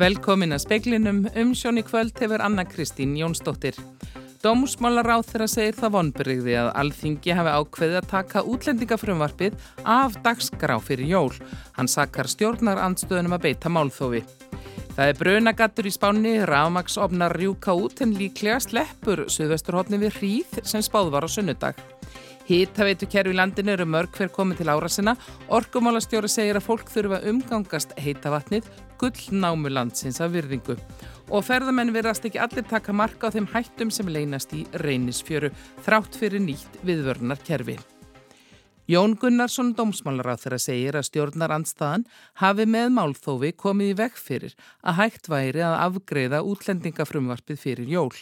Velkomin að speiklinum um sjóni kvöld hefur Anna Kristín Jónsdóttir. Dómsmálaráð þeirra segir það vonbyrgði að alþingi hafi ákveðið að taka útlendingafrumvarpið af dagskrá fyrir jól. Hann sakar stjórnar andstöðunum að beita málþófi. Það er brunagattur í spánni, rafmaksofnar rjúka út en líklega sleppur Suðvesturhóttni við hríð sem spáð var á sunnudag. Hittaveitu kerfi landinu eru mörg hver komið til ára sinna. Orkumálastjóri segir að fólk þurfa umgangast heitavatnið gullnámu landsins af virðingu. Og ferðamenn verðast ekki allir taka marka á þeim hættum sem leynast í reynisfjöru þrátt fyrir nýtt viðvörnar kerfi. Jón Gunnarsson, dómsmálaráð þeirra segir að stjórnar andstaðan hafi með málþófi komið í vekk fyrir að hægt væri að afgreða útlendingafrumvarpið fyrir jól.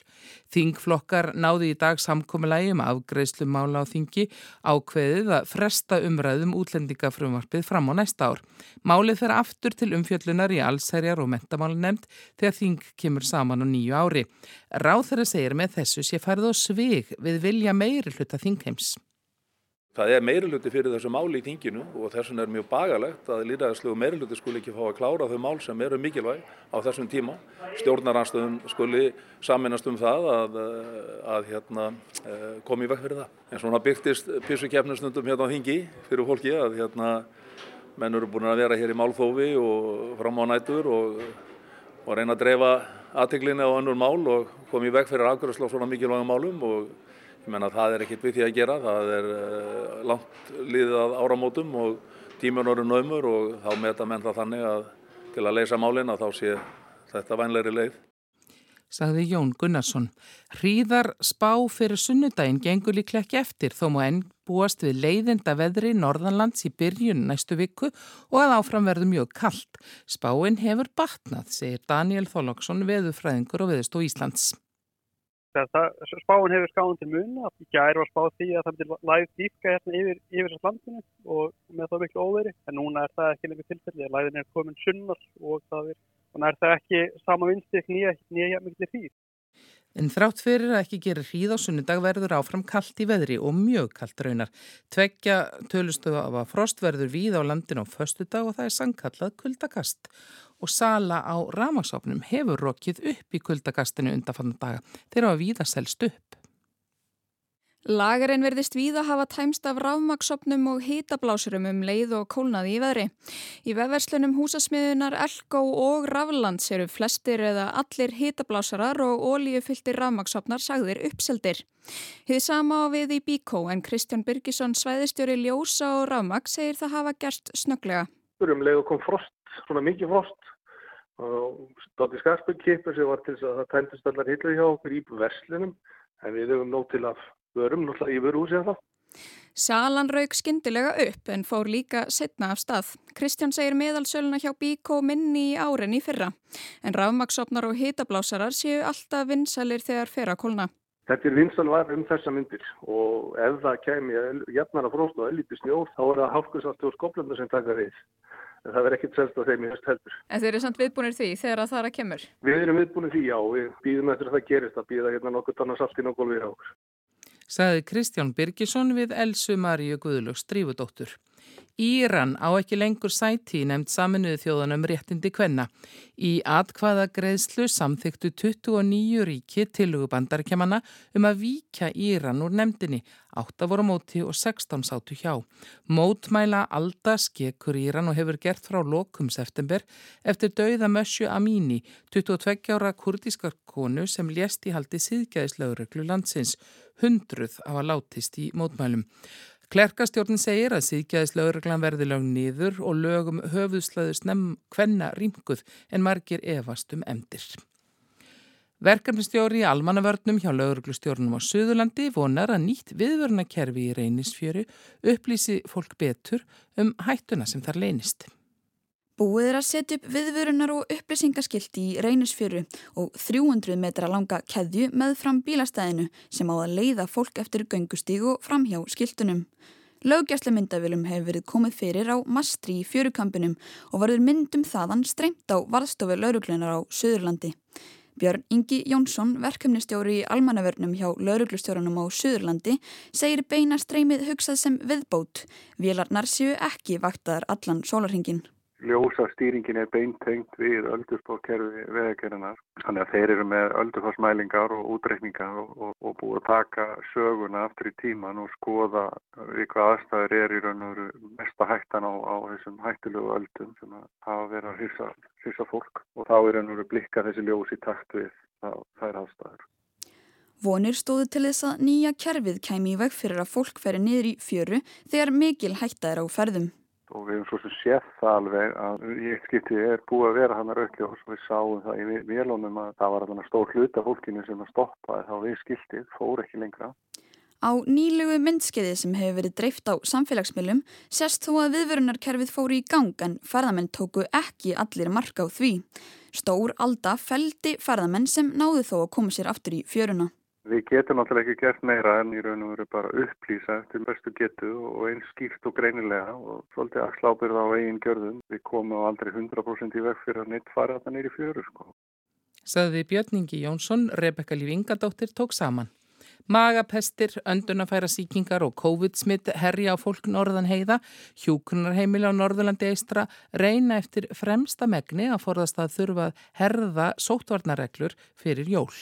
Þingflokkar náði í dag samkomiðlægi um afgreðslu mála á þingi ákveðið að fresta umræðum útlendingafrumvarpið fram á næsta ár. Málið fer aftur til umfjöllunar í allsherjar og mentamálunemnd þegar þing kemur saman á nýju ári. Ráð þeirra segir með þessu sé farið á svig við vilja meiri hluta þingheims. Það er meiriluti fyrir þessu máli í tinginu og þess vegna er mjög bagalegt að líraðarslegu meiriluti skuli ekki fá að klára þau mál sem eru mikilvæg á þessum tíma. Stjórnaranstöðum skuli saminast um það að, að hérna, eh, komi í vekk fyrir það. En svona byrktist písukefnustundum hérna á hingi fyrir fólki að hérna, menn eru búin að vera hér í málþófi og fram á nætur og, og reyna að dreifa aðteglinni á önnur mál og komi í vekk fyrir afgjörðsla á svona mikilvægum málum og menna það er ekkert við því að gera, það er uh, langt liðið að áramótum og tímun eru naumur og þá meta menn það þannig að til að leysa málinn að þá sé þetta vænleiri leið. Sagði Jón Gunnarsson. Hríðar spá fyrir sunnudaginn gengur líklega ekki eftir þó má enn búast við leiðinda veðri norðanlands í byrjun næstu viku og að áfram verður mjög kallt. Spáinn hefur batnað, segir Daniel Þólaksson, veðufræðingur og veðustó Íslands. Spáin hefur skáðan til mun að gær var spáð því að það myndir læð dýfka hérna yfir, yfir landinu og með það miklu óveri en núna er það ekki lengur tilfelli læðin er komin sunnar og það er, er það ekki sama vinstik nýja, nýja miklu því. En þrátt fyrir að ekki gera hríð á sunnudag verður áfram kallt í veðri og mjög kallt raunar. Tveggja tölustuða af að frost verður víð á landin á föstu dag og það er sangkallað kuldakast og sala á ramagsofnum hefur rokið upp í kuldagastinu undanfannan daga. Þeir hafa víða selst upp. Lagarinn verðist víða hafa tæmst af rafmagsopnum og hitablásurum um leið og kólnaði í veðri. Í vefverslunum húsasmiðunar Elgó og Raflands eru flestir eða allir hitablásarar og ólíufylltir rafmagsopnar sagðir uppseldir. Hið sama á við í Bíkó en Kristján Byrkisson svæðistjóri Ljósa og Rafmags segir það hafa gerst snöglega. Um leið og kom frost, svona mikið frost Dóttir Skarsberg kipur sem var til þess að það tæmtist allar hillu hjá okkur í verslunum en við höfum nóg til að vörum náttúrulega í vöru úsið það. Salan raug skindilega upp en fór líka setna af stað. Kristján segir meðalsöluna hjá Bíkó minni í áren í fyrra en rafmaksopnar og hitablásarar séu alltaf vinsalir þegar fer að kólna. Þetta er vinsalvar um þessa myndir og ef það kemur jafnara fróst og ellíti snjór þá er það hálfkvæmst og skoblanda sem taka við en það verður ekkert selst á þeim í höst heldur. En þeir eru samt viðbúinir því þegar það er að kemur? Við erum viðbúinir því, já, við býðum eftir að það gerist að býða hérna nokkur tannar saltin og gólfið á okkur. Saði Kristján Birgisson við Elsu Maríu Guðlöks Drífudóttur. Íran á ekki lengur sæti nefnd saminuðu þjóðanum réttindi kvenna. Í atkvaða greiðslu samþyktu 29 ríki tilugubandarkjamanna um að víkja Íran úr nefndinni. 8 voru móti og 16 sátu hjá. Mótmæla Alda skekur Íran og hefur gert frá lokum september eftir dauða Mössju Amini, 22 ára kurdískar konu sem lést í haldi síðgæðislaureglu landsins. Hundruð hafa látist í mótmælum. Klerkastjórnin segir að síðgæðislaugreglan verði lög nýður og lögum höfuðslaðust nefn hvenna rýmkuð en margir evast um emdir. Verkefnistjóri í almannavörnum hjá lauruglustjórnum á Suðurlandi vonar að nýtt viðvörnakerfi í reynisfjöru upplýsi fólk betur um hættuna sem þar leynist. Búið er að setja upp viðvörunar og upplýsingaskilti í reynisfjöru og 300 metra langa keðju með fram bílastæðinu sem á að leiða fólk eftir göngustíg og framhjá skiltunum. Laugjastlega myndavölum hefur verið komið fyrir á mastri í fjörukampinum og varður myndum þaðan streymt á varðstofu lauruglunar á Suðurlandi. Björn Ingi Jónsson, verkefnistjóri í almannavörnum hjá lauruglustjórunum á Suðurlandi, segir beina streymið hugsað sem viðbót. Vélarnar séu ekki vaktaðar allan sólarhingin ljósastýringin er beintengt við öldurspórkerfi veðakerrinar. Þannig að þeir eru með öldurforsmælingar og útreikningar og, og, og búið að taka söguna aftur í tíman og skoða við hvað aðstæður er í raun og veru mesta hættan á, á þessum hættulegu öldum sem hafa verið að hýrsa, hýrsa fólk og þá er raun og veru blikka þessi ljós í takt við þær aðstæður. Vonir stóðu til þess að nýja kerfið kæmi í veg fyrir að fólk feri niður í fjöru þegar mikil hætta er á ferðum og við hefum svo sem séð það alveg að ég skipti er búið að vera hann að raukljós og við sáum það í vélónum að það var alveg stór hlut af fólkinu sem að stoppa þá við skiltið, fór ekki lengra. Á nýlugu myndskeiði sem hefur verið dreift á samfélagsmiðlum sérst þó að viðvörunarkerfið fóru í gang en ferðamenn tóku ekki allir marka á því. Stór alda feldi ferðamenn sem náðu þó að koma sér aftur í fjöruna. Við getum náttúrulega ekki gert meira en í raun og veru bara upplýsa eftir bestu getu og einn skýrt og greinilega og svolítið axlábyrð á eigin gjörðum. Við komum aldrei 100% í veg fyrir að neitt fara þetta neyri fjöru sko. Saði Björningi Jónsson, Rebecca Líf Ingadóttir tók saman. Magapestir, öndunafæra síkingar og COVID-smitt herja á fólk norðan heiða, hjúkunarheimili á Norðurlandi eistra reyna eftir fremsta megni að forðast að þurfa herða sótvarnareglur fyrir jól.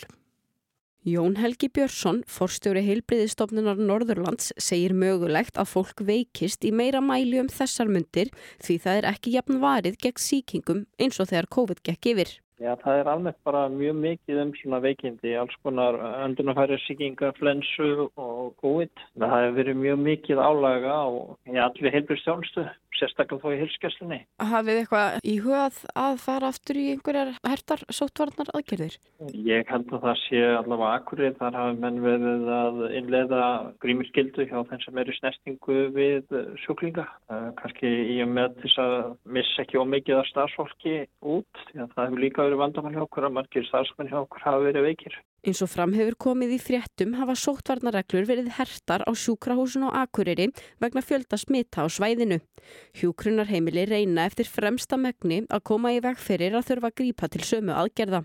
Jón Helgi Björnsson, forstjóri heilbriðistofnunar Norðurlands, segir mögulegt að fólk veikist í meira mæli um þessar myndir því það er ekki jafn varið gegn síkingum eins og þegar COVID gekk yfir. Já, það er alveg bara mjög mikið um svona veikindi, alls konar öndunafæri síkingar, flensu og COVID. Það hefur verið mjög mikið álaga á ja, allir heilbriðstjónstu sérstaklega þó í hilskesslunni. Hafið eitthvað í hugað að fara aftur í einhverjar hertar sótvarnar aðgerðir? Ég held að það sé allavega akkurið. Þar hafi menn verið að innleiða grímiskildu hjá þeim sem er í snestingu við sjúklinga. Kanski í og með þess að missa ekki ómikið af starfsfólki út. Það hefur líka verið vandamann hjá okkur að margir starfsmenn hjá okkur hafi verið veikir. Eins og fram hefur komið í fréttum hafa sóttvarnarreglur verið hertar á sjúkrahúsun og akureyri vegna fjölda smita á svæðinu. Hjúkrunarheimili reyna eftir fremsta megni að koma í veg fyrir að þurfa að grípa til sömu aðgerða.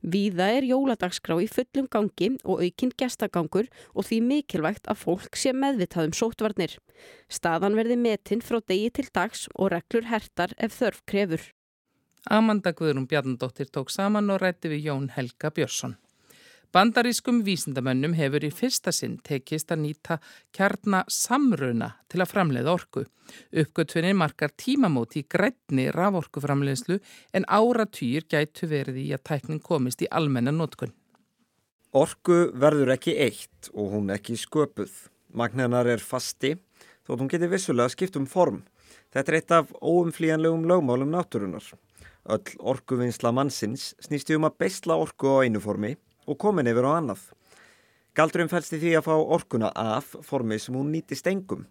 Víða er jóladagskrá í fullum gangi og aukinn gestagangur og því mikilvægt að fólk sé meðvitað um sóttvarnir. Staðan verði metinn frá degi til dags og reglur hertar ef þörf krefur. Amanda Guðrum Bjarnadóttir tók saman og rætti við Jón Helga Björnsson. Bandarískum vísindamönnum hefur í fyrsta sinn tekist að nýta kjarnasamruna til að framleiða orku. Uppgötfinni markar tímamóti í grætni raforkuframleiðslu en áratýr gætu verið í að tækning komist í almenna nótkun. Orku verður ekki eitt og hún ekki sköpuð. Magnanar er fasti þótt hún geti vissulega skipt um form. Þetta er eitt af óumflíjanlegum lögmálum náttúrunar. Öll orkuvinnsla mannsins snýst um að beisla orku á einu formi og komin yfir á annað. Galdurum fælst í því að fá orkuna af formi sem hún nýtist engum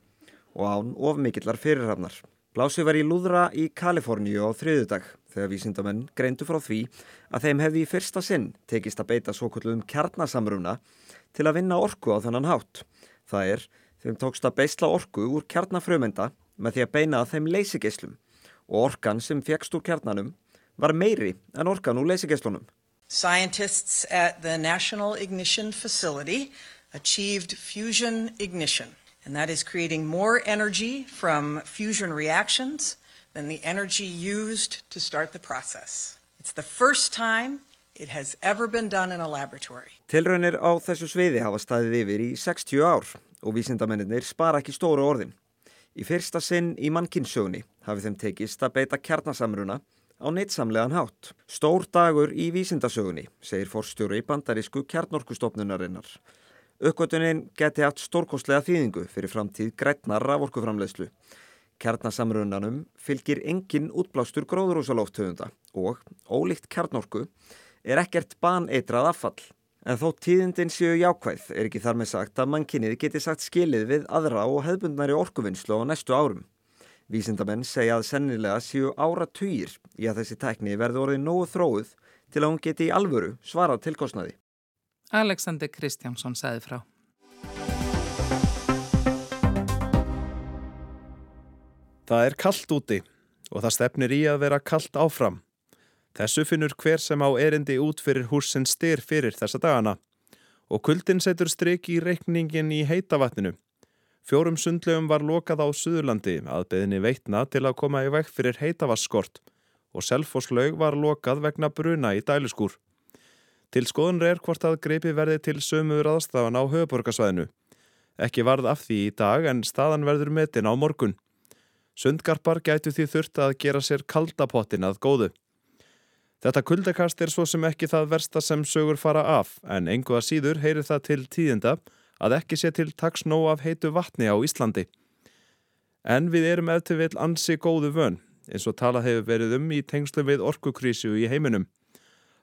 og án of mikillar fyrirhafnar. Blásið var í Lúðra í Kaliforníu á þriðudag þegar vísindamenn greindu frá því að þeim hefði í fyrsta sinn tekist að beita svo kvöldum kjarnasamruna til að vinna orku á þennan hátt. Það er þeim tókst að beisla orku úr kjarnafrömynda með því að beina að þeim leysigeislum og orkan sem fegst úr kjarnanum var meiri en orkan úr leysigeislunum. Scientists at the National Ignition Facility achieved fusion ignition, and that is creating more energy from fusion reactions than the energy used to start the process. It's the first time it has ever been done in a laboratory. Tilraunir á þessu sviði hafa staðið yfir í 60 ár og vísindamennir spara ekki stóru orðin. Í fyrsta sinn í mannkinsögunni hafið þeim tekist að beita kjarnasamruna á neitsamlegan hátt. Stór dagur í vísindasögunni, segir forstjóru í bandarísku kjarnorkustofnunarinnar. Ökvötunin geti haft stórkostlega þýðingu fyrir framtíð grætnar raforkuframlegslu. Kjarnasamrunanum fylgir engin útblástur gróðrúsalóftöfunda og, ólíkt kjarnorku, er ekkert baneitrað affall. En þó tíðindin séu jákvæð er ekki þar með sagt að mannkinnið geti sagt skilið við aðra og hefbundnari orkuvinnslu á næstu árum. Vísindamenn segja að sennilega séu ára týr í að þessi tækni verði orðið nógu þróið til að hún geti í alvöru svarað til kostnaði. Alexander Kristjánsson sagði frá. Það er kallt úti og það stefnir í að vera kallt áfram. Þessu finnur hver sem á erindi út fyrir húsinn styr fyrir þessa dagana og kuldin setur stryk í reikningin í heitavatninu. Fjórum sundlegum var lokað á Suðurlandi að beðinni veitna til að koma í vekk fyrir heitavasskort og selfosslaug var lokað vegna bruna í dæluskúr. Til skoðunri er hvort að greipi verði til sömuður aðstafan á höfuborgarsvæðinu. Ekki varð af því í dag en staðan verður metin á morgun. Sundgarpar gætu því þurft að gera sér kaldapottin að góðu. Þetta kuldekast er svo sem ekki það versta sem sögur fara af en engu að síður heyrir það til tíðinda að ekki sé til taks nóg af heitu vatni á Íslandi. En við erum eftir vil ansi góðu vön eins og tala hefur verið um í tengslu við orkukrísu í heiminum.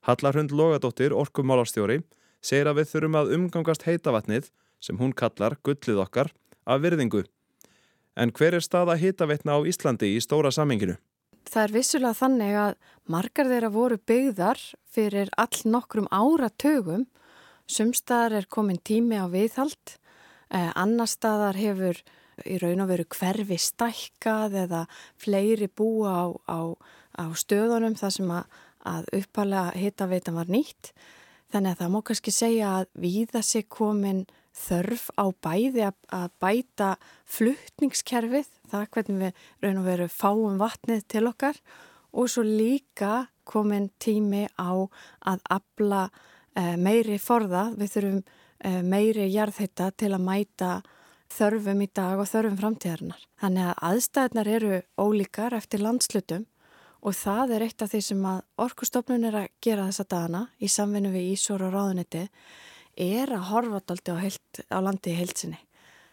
Hallarhund Logadóttir, orkumálastjóri, segir að við þurfum að umgangast heitavatnið sem hún kallar gullið okkar af virðingu. En hver er staða heitavetna á Íslandi í stóra saminginu? Það er vissulega þannig að margar þeirra voru byggðar fyrir all nokkrum áratögum. Sumstaðar er komin tími á viðhald, eh, annar staðar hefur í raun og veru hverfi stækkað eða fleiri búa á, á, á stöðunum þar sem að, að uppalega hitaveitan var nýtt. Þannig að það má kannski segja að viða sig komin þörf á bæði að, að bæta fluttningskerfið, það hvernig við raun og veru fáum vatnið til okkar og svo líka komin tími á að abla meiri forða, við þurfum eh, meiri jarðheita til að mæta þörfum í dag og þörfum framtíðarinnar. Þannig að aðstæðnar eru ólíkar eftir landslutum og það er eitt af því sem að orkustofnun er að gera þessa dagana í samvinnu við Ísor og Ráðunetti er að horfa daldi á, á landi í heilsinni,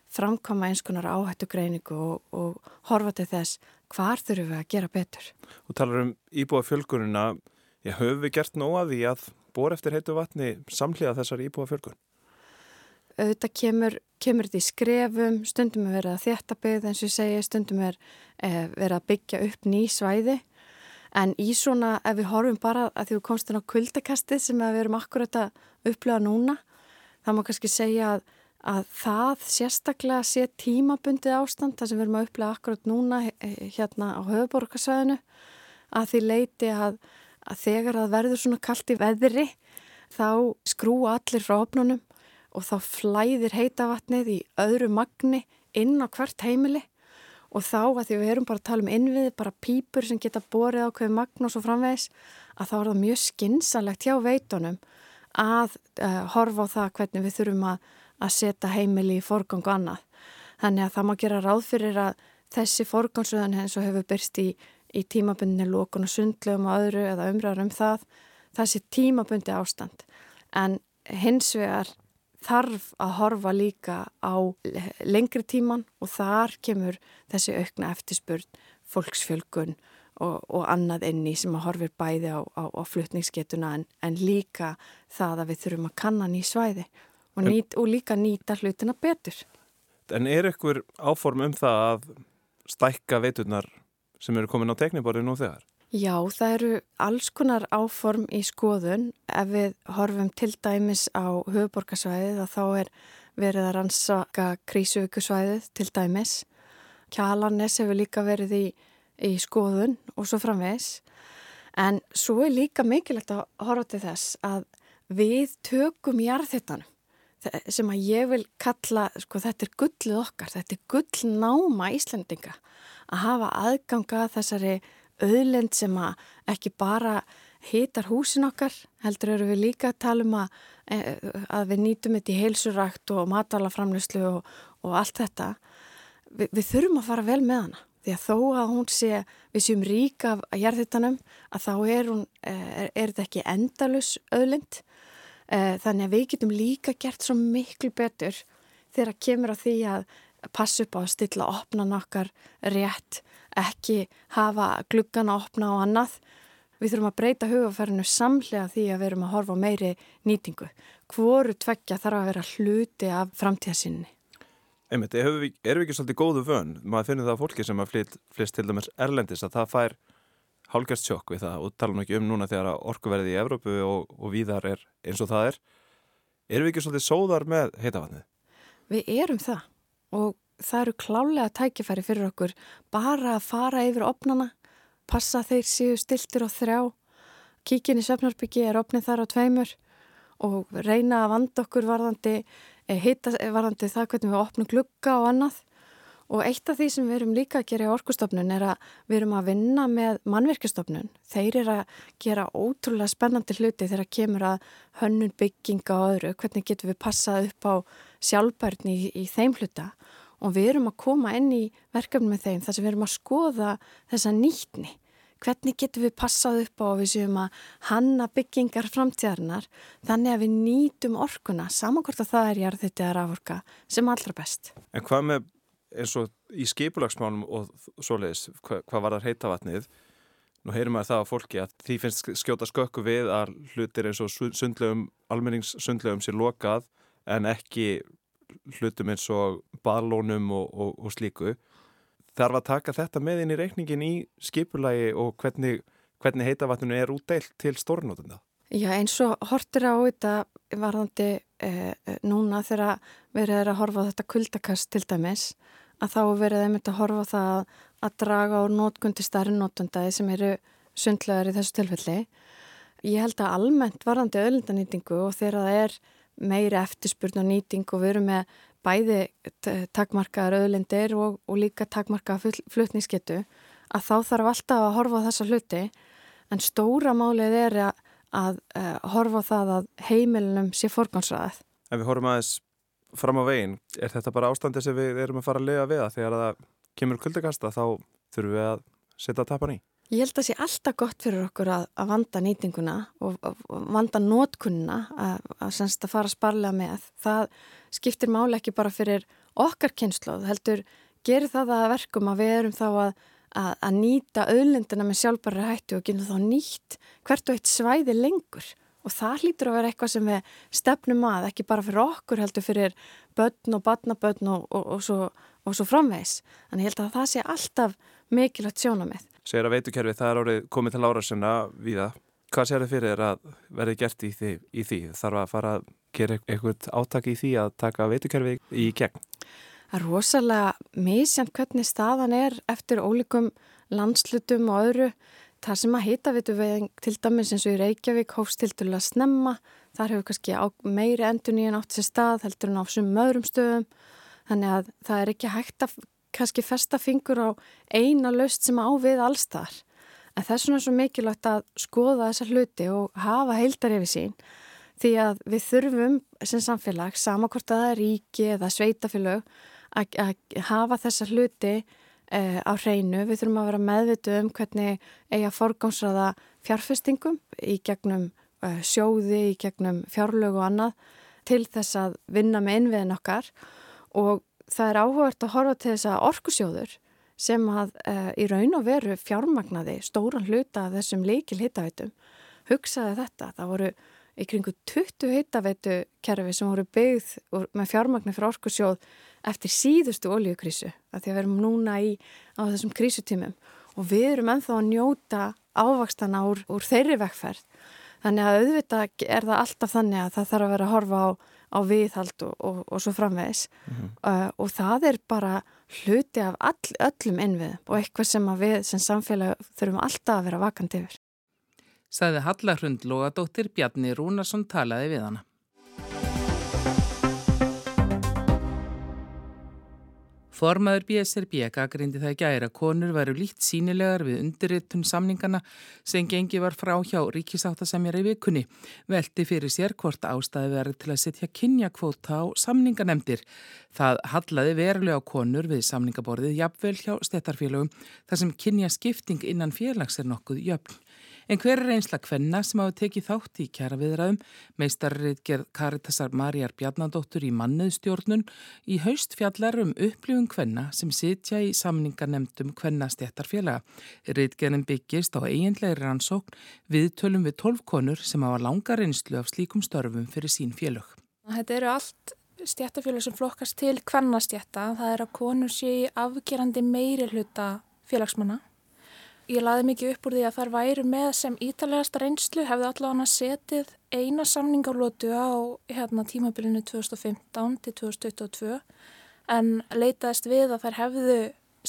framkoma eins konar áhættu greiningu og, og horfa til þess hvar þurfum við að gera betur. Þú talar um íbúa fjölgununa, já, höfum við gert nóga því að bor eftir heitu vatni samhliða þessar íbúa fjölgun? Auðvitað kemur, kemur þetta í skrefum, stundum er verið að þétta byggð eins og segi, stundum er eh, verið að byggja upp ný svæði En í svona, ef við horfum bara að því við komstum á kuldakastið sem við erum akkurat að upplifa núna, þá má kannski segja að, að það sérstaklega sé tímabundið ástand, það sem við erum að upplifa akkurat núna hérna á höfuborgarsvæðinu, að því leiti að, að þegar það verður svona kallt í veðri, þá skrúa allir frá opnunum og þá flæðir heitavatnið í öðru magni inn á hvert heimili og þá að því við erum bara að tala um innviði, bara pýpur sem geta borið á hverju magn og svo framvegs, að þá er það mjög skinsanlegt hjá veitunum að uh, horfa á það hvernig við þurfum að, að setja heimili í forgang og annað. Þannig að það má gera ráð fyrir að þessi forgangsröðan hens og hefur byrst í, í tímabundinni lókun og sundlegum og öðru eða umræður um það, sé tímabundi ástand. En hins vegar þarf að horfa líka á lengri tíman og þar kemur þessi aukna eftirspurn, fólksfjölgun og, og annað enni sem að horfir bæði á, á, á flutningsgetuna en, en líka það að við þurfum að kannan í svæði og, nýt, og líka nýta hlutina betur. En er ykkur áform um það að stækka veiturnar sem eru komin á tekniborði nú þegar? Já, það eru alls konar áform í skoðun. Ef við horfum til dæmis á höfuborgarsvæðið þá er verið að rannsaka krísuvíkusvæðið til dæmis. Kjalarnes hefur líka verið í, í skoðun og svo framvegs. En svo er líka mikilvægt að horfa til þess að við tökum jarðhittanum sem að ég vil kalla, sko þetta er gullið okkar, þetta er gullnáma Íslandinga að hafa aðganga þessari auðlend sem að ekki bara hitar húsin okkar, heldur eru við líka að tala um að, e, að við nýtum þetta í heilsurakt og matalaframlöslu og, og allt þetta. Vi, við þurfum að fara vel með hana því að þó að hún sé, við séum rík af að jarðhittanum, að þá er, hún, e, er, er þetta ekki endalus auðlend. E, þannig að við getum líka gert svo miklu betur þegar að kemur á því að passa upp á að stilla opnan okkar rétt ekki hafa gluggana opna og annað. Við þurfum að breyta hugafærinu samlega því að við erum að horfa á meiri nýtingu. Hvoru tveggja þarf að vera hluti af framtíðasinni? Einmitt, erum við, ekki svolítið góðu vön? Maður finnir það að fólki sem að flýst til dæmis erlendis að það fær hálgjast sjokk við það og tala nú ekki um núna þegar orkuverði í Evrópu og, og víðar er eins og það er. Erum við ekki svolítið sóðar með heitavatnið? Við erum það og það eru klálega tækifæri fyrir okkur bara að fara yfir opnana, passa þeir séu stiltir og þrjá, kíkin í Svefnarbyggi er opnið þar á tveimur og reyna að vanda okkur varðandi, eh, hita, varðandi það hvernig við opnum glugga og annað og eitt af því sem við erum líka að gera í orkustofnun er að við erum að vinna með mannverkistofnun. Þeir eru að gera ótrúlega spennandi hluti þegar kemur að hönnun bygginga og öðru, hvernig getum við passað upp á sjálfbærni í, í þeim hluta og við erum að koma inn í verkefni með þeim þar sem við erum að skoða þessa nýtni hvernig getum við passað upp á að við séum að hanna byggingar framtíðarinnar þannig að við nýtum orkuna samankort að það er jarðþetta að raforka sem allra best. En hvað með eins og í skipulagsmálum og svoleiðis, hvað, hvað var það heita vatnið? Nú heyrum við það á fólki að því finnst skjóta skökku við að hlutir eins og sundlegum, almenningssundlegum sér lokað en ekki hlutum eins og balónum og, og, og slíku þarf að taka þetta með inn í reikningin í skipulagi og hvernig, hvernig heitavatninu er útdeilt til stórnótunda? Já eins og hortir á þetta varðandi eh, núna þegar verið er að horfa á þetta kuldakast til dæmis að þá verið einmitt að horfa það að, draga á nótkundi starri nótundaði sem eru sundlegar í þessu tilfelli. Ég held að almennt varðandi öðlindanýtingu og þegar það er meiri eftirspurn og nýting og við erum með bæði takmarkaðar auðlindir og, og líka takmarkaða flutningsketu að þá þarf alltaf að horfa á þessa hluti en stóra málið er að, að uh, horfa það að heimilunum sé forgánsraðið. En við horfum aðeins fram á veginn, er þetta bara ástandi sem við erum að fara að lega við að þegar það kemur kuldakasta þá þurfum við að setja tapan í? Ég held að það sé alltaf gott fyrir okkur að, að vanda nýtinguna og, og vanda nótkunna að, að, að fara sparlega með. Það skiptir máli ekki bara fyrir okkar kynnslóð, heldur gerir það að verkum að við erum þá að nýta auðlendina með sjálfbæri hættu og gynna þá nýtt hvert og eitt svæði lengur. Og það hlýtur að vera eitthvað sem við stefnum að, ekki bara fyrir okkur heldur fyrir börn og barnabörn og, og, og, svo, og svo framvegs. Þannig ég held að það sé alltaf mikilvægt sjónamið segir að veitukerfi það er árið komið til ára sinna við það. Hvað sér þið fyrir að verði gert í því, í því? Þarf að fara að gera eitthvað áttak í því að taka veitukerfi í gegn? Er rosalega misjant hvernig staðan er eftir ólíkum landslutum og öðru. Það sem að heita vitu við til dæmis eins og í Reykjavík hófst til til að snemma. Þar hefur kannski meiri endur nýjan átt sér stað heldur en á svum öðrum stöðum. Þannig að það er ekki hægt að kannski festa fingur á eina löst sem á við allstar. En það er svona svo mikilvægt að skoða þessa hluti og hafa heildar yfir sín því að við þurfum sem samfélag, samakort að það er ríki eða sveitafélag, að hafa þessa hluti eh, á hreinu. Við þurfum að vera meðvitu um hvernig eiga forgámsraða fjárfestingum í gegnum eh, sjóði, í gegnum fjárlögu og annað til þess að vinna með innviðin okkar og það er áhugart að horfa til þess að orkusjóður sem að uh, í raun og veru fjármagnaði stóran hluta af þessum leikil hittaveitum hugsaði þetta. Það voru kringu 20 hittaveitu kerfi sem voru byggð með fjármagni fyrir orkusjóð eftir síðustu oljukrísu að því að við erum núna í á þessum krísutímum og við erum enþá að njóta ávakstana úr, úr þeirri vekkferð. Þannig að auðvitað er það alltaf þannig að það þarf að vera að horfa á á viðhald og, og, og svo framvegis mm -hmm. uh, og það er bara hluti af all, öllum innvið og eitthvað sem við sem samfélag þurfum alltaf að vera vakandi yfir. Saði Hallarhund Lóadóttir Bjarni Rúnarsson talaði við hana. Formaður BSRB gaggrindi það gæra konur varu líkt sínilegar við undirritun samningana sem gengi var frá hjá ríkisáttasemjara í vikunni. Velti fyrir sér hvort ástæði verið til að setja kynjakvóta á samninganemdir. Það hallaði verulega konur við samningaborðið jafnvel hjá stettarfélögum þar sem kynjaskipting innan félags er nokkuð jöfn. En hver er einsla kvenna sem hafa tekið þátt í kjara viðræðum? Meistarrið gerð Karitasar Marjar Bjarnadóttur í mannuðstjórnun í haust fjallarum upplifun kvenna sem sitja í samningarnemdum kvennastjættarfélaga. Riðgerðin byggist á eiginlegri rannsókn við tölum við tólf konur sem hafa langa reynslu af slíkum störfum fyrir sín félög. Þetta eru allt stjættarfélag sem flokkast til kvennastjætta. Það er að konur sé afgerandi meiri hluta félagsmanna Ég laði mikið upp úr því að þar væri með sem ítalegast reynslu hefði allavega setið eina samningarlótu á hérna, tímabilinu 2015 til 2022 en leitaðist við að þær hefðu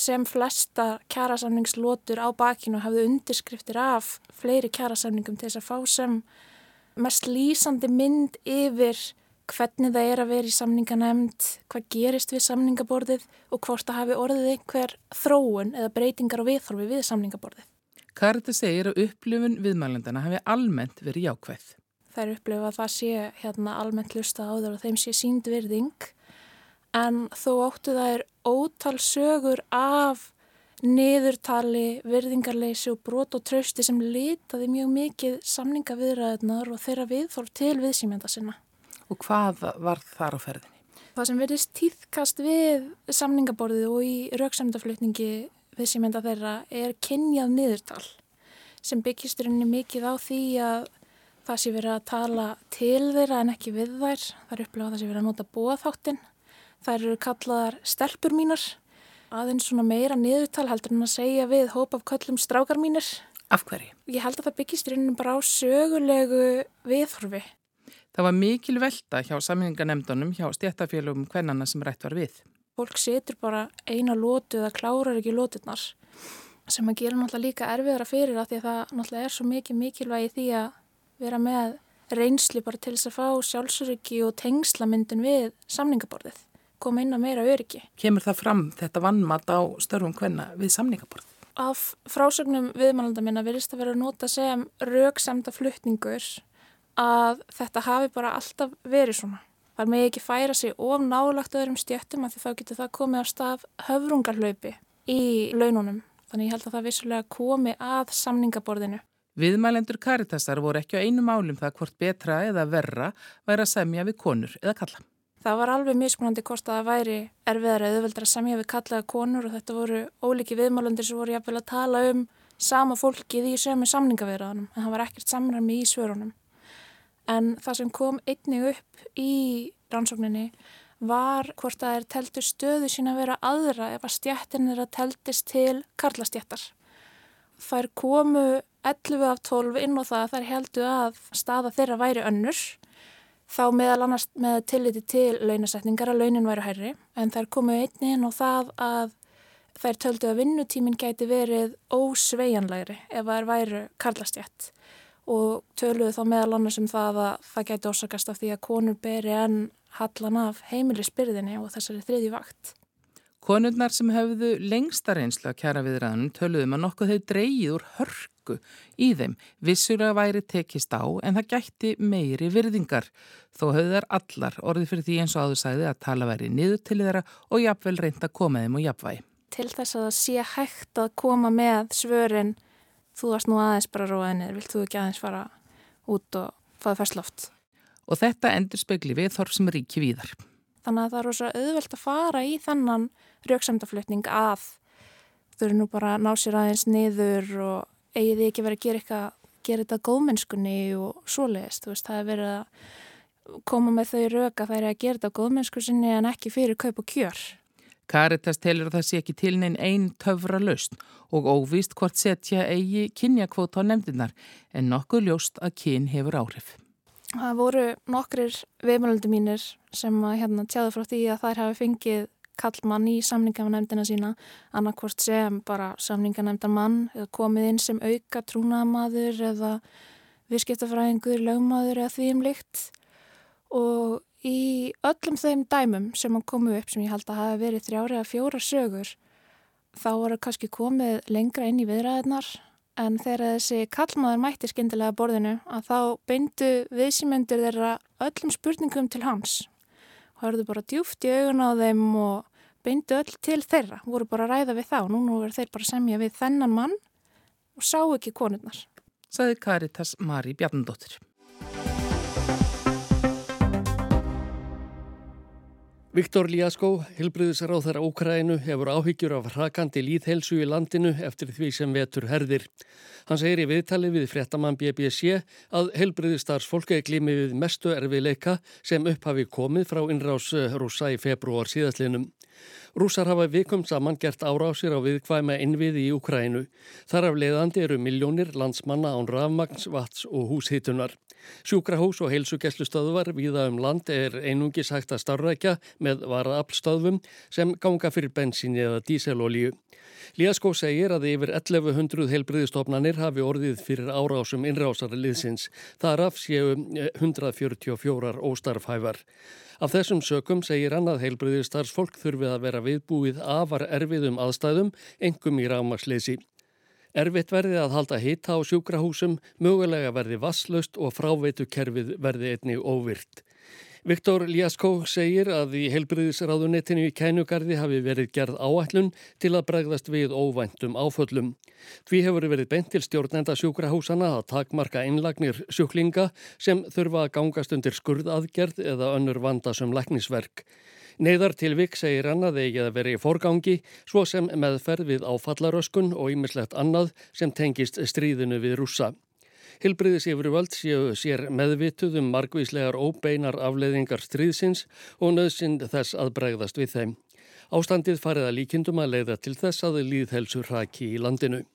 sem flesta kjærasamningslótur á bakinu hafði undirskriftir af fleiri kjærasamningum til þess að fá sem mest lýsandi mynd yfir hvernig það er að vera í samninganemnd, hvað gerist við samningaborðið og hvort það hafi orðið einhver þróun eða breytingar og viðþorfi við samningaborðið. Karita segir að upplifun viðmælendana hafi almennt verið jákvæð. Það er upplifað að það sé hérna, almennt lusta áður og þeim sé sínd virðing en þó óttu það er ótal sögur af niðurtali, virðingarleysi og brot og trausti sem litaði mjög mikið samningaviðræðunar og þeirra viðþorf til viðsýmenda sinna. Og hvað var þar á ferðinni? Það sem verðist týðkast við samningaborðið og í rauksamdaflutningi viðsýmenda þeirra er kynjað niðurtal sem byggist rauninni mikið á því að það sé verið að tala til þeirra en ekki við þær. Það er upplegað að það sé verið að nota bóðháttin. Það eru kallaðar stelpur mínar aðeins svona meira niðurtal heldur en að segja við hóp af köllum strákar mínir. Af hverju? Ég held að það byggist í rauninu bara á sögulegu viðhorfi. Það var mikil velta hjá sammenninganemdunum hjá stjættafélagum hvernana sem rætt var við. Fólk setur bara eina lótu eða klárar ekki lóturnar sem að gera náttúrulega líka erfiðara fyrir það því að það náttúrulega er svo mikið mikilvægi því að vera með reynsli bara til þess að fá sjálfsöryggi og tengslamyndun við samningaborðið koma inn að meira öryggi. Kemur það fram þetta vannmat á störfum hvenna við samningaborð? Af frásögnum viðmælanda minna virðist að vera nota sem rauksemda fluttningur að þetta hafi bara alltaf verið svona. Það með ekki færa sig of nálagt öðrum stjöttum að því þá getur það komið af stað höfrungarlaupi í laununum. Þannig ég held að það vissulega komi að samningaborðinu. Viðmælendur Karitasar voru ekki á einu málum það hvort betra eða verra væri að semja við konur eða kalla. Það var alveg mismunandi hvort að það væri erfiðar eða auðveldar að semja við kallaða konur og þetta voru óliki viðmálandir sem voru jafnvel að tala um sama fólkið í sömu samningavirðanum en það var ekkert samræmi í svörunum. En það sem kom einnig upp í rannsókninni var hvort að þeir teltu stöðu sín að vera aðra ef að stjættin er að teltist til karlastjættar. Þær komu 11 af 12 inn og það að þær heldu að staða þeirra væri önnur þá meðal annars með tilliti til launasetningar að launin væri hærri en þær komu einni inn og það að þær töldu að vinnutíminn gæti verið ósveianlegri ef þær væru karlastjætt og töluðu þá meðal annars um það að það gæti orsakast af því að konur beri enn hallan af heimilisbyrðinni og þessari þriði vakt. Konurnar sem hefðu lengsta reynslu að kjara viðræðanum töluðum um að nokkuð þau dreyið úr hörk orku í þeim. Vissulega væri tekist á en það gætti meiri virðingar. Þó höfðu þær allar orðið fyrir því eins og áður sæði að tala væri niður til þeirra og jafnvel reynda að koma þeim og jafnvægi. Til þess að það sé hægt að koma með svörin, þú varst nú aðeins bara róðinir, vilt þú ekki aðeins fara út og faða fersloft? Og þetta endur spekli við þorf sem ríki víðar. Þannig að það er rosa auðvelt að fara í þennan rauksamdaflutning að þau eru nú bara að ná sér aðeins niður og eigið ekki verið að gera eitthvað, gera þetta góðmennskunni og svoleiðist, þú veist, það er verið að koma með þau röka er að gera þetta góðmennskunni en ekki fyrir kaup og kjör. Karitas telur að það sé ekki til neinn einn töfra laust og óvíst hvort setja eigi kynjakvóta á nefndinar en nokkuð ljóst að kyn hefur áhrif. Það voru nokkrir viðmjöldu mínir sem hérna tjáðu frá því að þær hafi fengið kallmann í samningarnefndina sína annarkvort sem bara samningarnefndarmann eða komið inn sem auka trúnamaður eða viðskiptafræðingur, lögmaður eða því um líkt og í öllum þeim dæmum sem hann komu upp sem ég held að hafa verið þrjári eða fjóra sögur þá voru kannski komið lengra inn í viðræðinar en þegar þessi kallmaður mætti skindilega borðinu að þá beindu viðsýmyndir þeirra öllum spurningum til hans hörðu bara djúft í augun á þeim og beindu öll til þeirra, voru bara að ræða við þá, núna verður þeir bara semja við þennan mann og sá ekki konurnar. Saði Karitas Mari Bjarnadóttir. Viktor Líaskó, hilbriðisráð þeirra Ókrænu, hefur áhyggjur af hrakandi líðhelsu í landinu eftir því sem vetur herðir. Hann segir í viðtali við fréttamann BBC að hilbriðistarsfólk er glými við mestu erfiðleika sem upphafi komið frá innrás rúsa í februar síðastlinum. Rússar hafa vikum saman gert árásir á viðkvæma innviði í Ukrænu. Þar af leiðandi eru miljónir landsmanna án rafmagns, vats og húshitunar. Sjúkrahús og heilsugeslustöðvar viða um land er einungis hægt að starfrækja með varaaflstöðvum sem ganga fyrir bensinni eða díselolíu. Líaskó segir að yfir 1100 heilbriðistofnanir hafi orðið fyrir árásum innrásarliðsins. Þar af séu 144 óstarfhæfar. Af þessum sökum segir hann að heilbriðistarfsfólk þurfið að vera viðbúið afar erfiðum aðstæðum, engum í rámaksleysi. Erfitt verði að halda hita á sjúkrahúsum, mögulega verði vasslaust og fráveitu verði einni óvirt. Viktor Ljaskó segir að í helbriðisráðunettinu í kænugarði hafi verið gerð áætlun til að bregðast við óvæntum áföllum. Því hefur verið beint til stjórnenda sjúkrahúsana að takmarka innlagnir sjúklinga sem þurfa að gangast undir skurðaðgerð eða önnur vandasum læknisverk. Neiðar tilvik segir hann að eigi að veri í forgangi svo sem meðferð við áfallaröskun og ýmislegt annað sem tengist stríðinu við rúsa. Hilbriðis yfir völd séu sér meðvituð um margvíslegar óbeinar afleiðingar stríðsins og nöðsinn þess að bregðast við þeim. Ástandið farið að líkindum að leiða til þess að líðhelsu raki í landinu.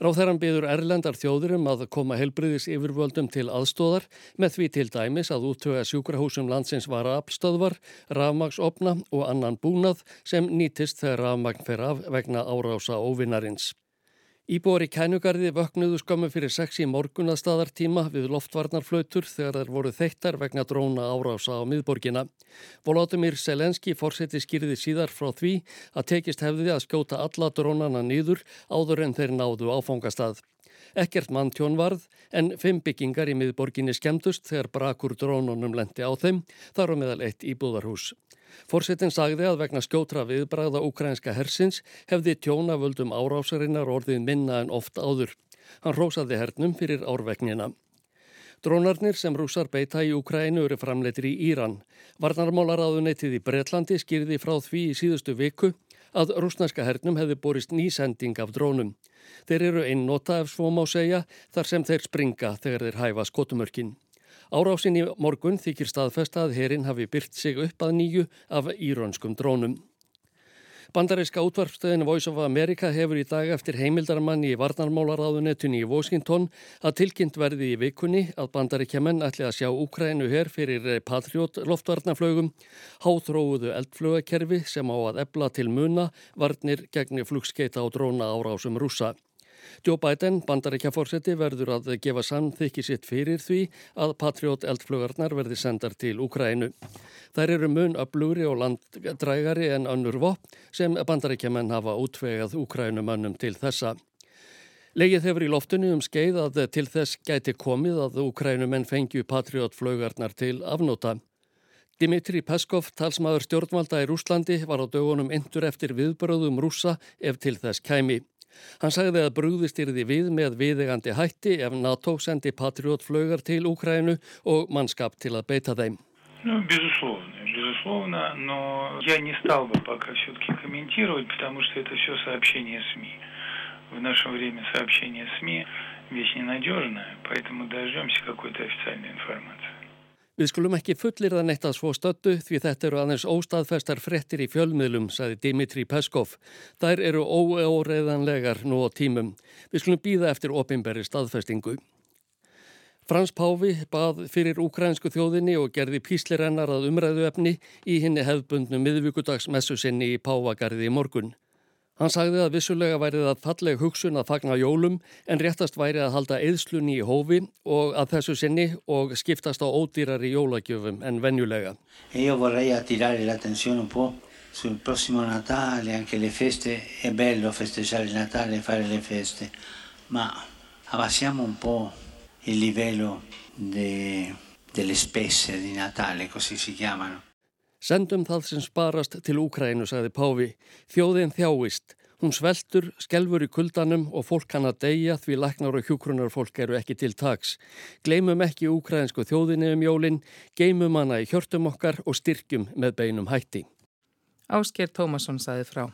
Ráþæran byður erlendar þjóðurum að koma helbriðis yfirvöldum til aðstóðar með því til dæmis að úttöga sjúkrahúsum landsins vara afstöðvar, rafmagsopna og annan búnað sem nýtist þegar rafmagn fer af vegna árása óvinnarins. Íbúar í kænugarði vöknuðu skömmu fyrir sex í morgunastæðartíma við loftvarnarflautur þegar þær voru þeittar vegna dróna árása á miðborgina. Volodymyr Selenski fórseti skýrði síðar frá því að tekist hefði að skjóta alla drónana nýður áður en þeir náðu áfangastað. Ekkert mann tjón varð en fimm byggingar í miðborginni skemmtust þegar brakur drónunum lendi á þeim, þar á meðal eitt íbúðarhús. Forsetin sagði að vegna skjótra viðbræða ukrainska hersins hefði tjónavöldum árásarinnar orðið minna en oft áður. Hann rósaði hernum fyrir árvegnina. Drónarnir sem rúsar beita í Ukrænu eru framleitir í Íran. Varnarmálaráðuneytið í Breitlandi skýrði frá því í síðustu viku að rúsnarska hernum hefði borist nýsending af drónum. Þeir eru einn nota ef svo má segja þar sem þeir springa þegar þeir hæfa skotumörkin. Árásin í morgun þykir staðfesta að herin hafi byrt sig upp að nýju af írönskum drónum. Bandaríska útvarpstöðin Voice of America hefur í dag eftir heimildarmann í varnarmálaráðunetunni í Washington að tilkynnt verði í vikunni að bandaríkjaman ætli að sjá Úkrænu hér fyrir Patriot loftvarnaflögum, háþróuðu eldflögakerfi sem á að ebla til muna varnir gegn flugskeita á dróna árásum rúsa. Joe Biden, bandaríkjaforseti, verður að gefa samþykki sitt fyrir því að Patriot eldflugarnar verði sendar til Ukrænu. Þær eru mun öblúri og landdrægari en önnur vopp sem bandaríkjaman hafa útvegað Ukrænumannum til þessa. Legið hefur í loftinu um skeið að til þess gæti komið að Ukrænumenn fengju Patriot flugarnar til afnóta. Dimitri Peskov, talsmaður stjórnvalda í Rúslandi, var á dögunum endur eftir viðbröðum rúsa ef til þess kæmi. Hann sagði að brúðist yrði við með viðegandi hætti ef NATO sendi patriotflögar til Úkrænu og mannskap til að beita þeim. Ну, безусловно, безусловно, но я не стал бы пока все-таки комментировать, потому что это все сообщения СМИ. В наше время сообщения СМИ вещь ненадежная, поэтому дождемся какой-то официальной информации. Við skulum ekki fullir það neitt að svo stöttu því þetta eru aðeins óstaðfestar frettir í fjölmiðlum, saði Dimitri Peskov. Þær eru óeóreðanlegar nú á tímum. Við skulum býða eftir opimberi staðfestingu. Frans Páfi bað fyrir ukrainsku þjóðinni og gerði píslirennar að umræðu efni í hinni hefðbundnu miðvíkudagsmessu sinni í Pávagarði í morgun. Hann sagði að vissulega værið að falleg hugsun að fagna jólum en réttast væri að halda eðslunni í hófi og að þessu sinni og skiptast á ódýrari jólagjöfum en venjulega. Io vorrei attirare l'attenzione un po' sul prossimo Natale, anche le feste, è bello festeggiare il Natale e fare le feste, ma abbassiamo un po' il livello de, delle spesse di Natale, così si chiamano. Sendum það sem sparast til Úkrænu, sagði Páfi. Þjóðin þjáist. Hún sveltur, skelfur í kuldanum og fólk hann að deyja því læknar og hjúkrunarfólk eru ekki til taks. Gleimum ekki úkrænsku þjóðinni um jólinn, geimum hana í hjörtum okkar og styrkjum með beinum hætti. Ásker Tómasson saði frá.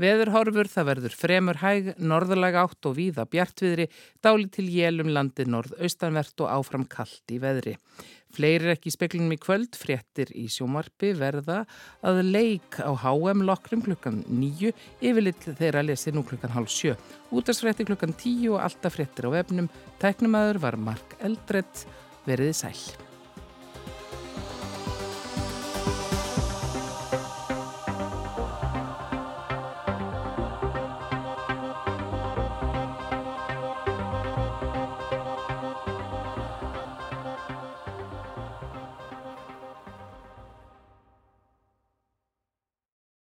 Veðurhorfur það verður fremur hæg, norðalega átt og víða bjartviðri, dáli til jélum landi norðaustanvert og áfram kallt í veðri. Fleiri ekki í speklinum í kvöld, fréttir í sjómarpi verða að leik á HM lokrum klukkan nýju, yfirlill þeirra lesi nú klukkan hálf sjö. Útarsfrétti klukkan tíu og alltaf fréttir á vefnum. Tæknumæður var Mark Eldredd, veriði sæl.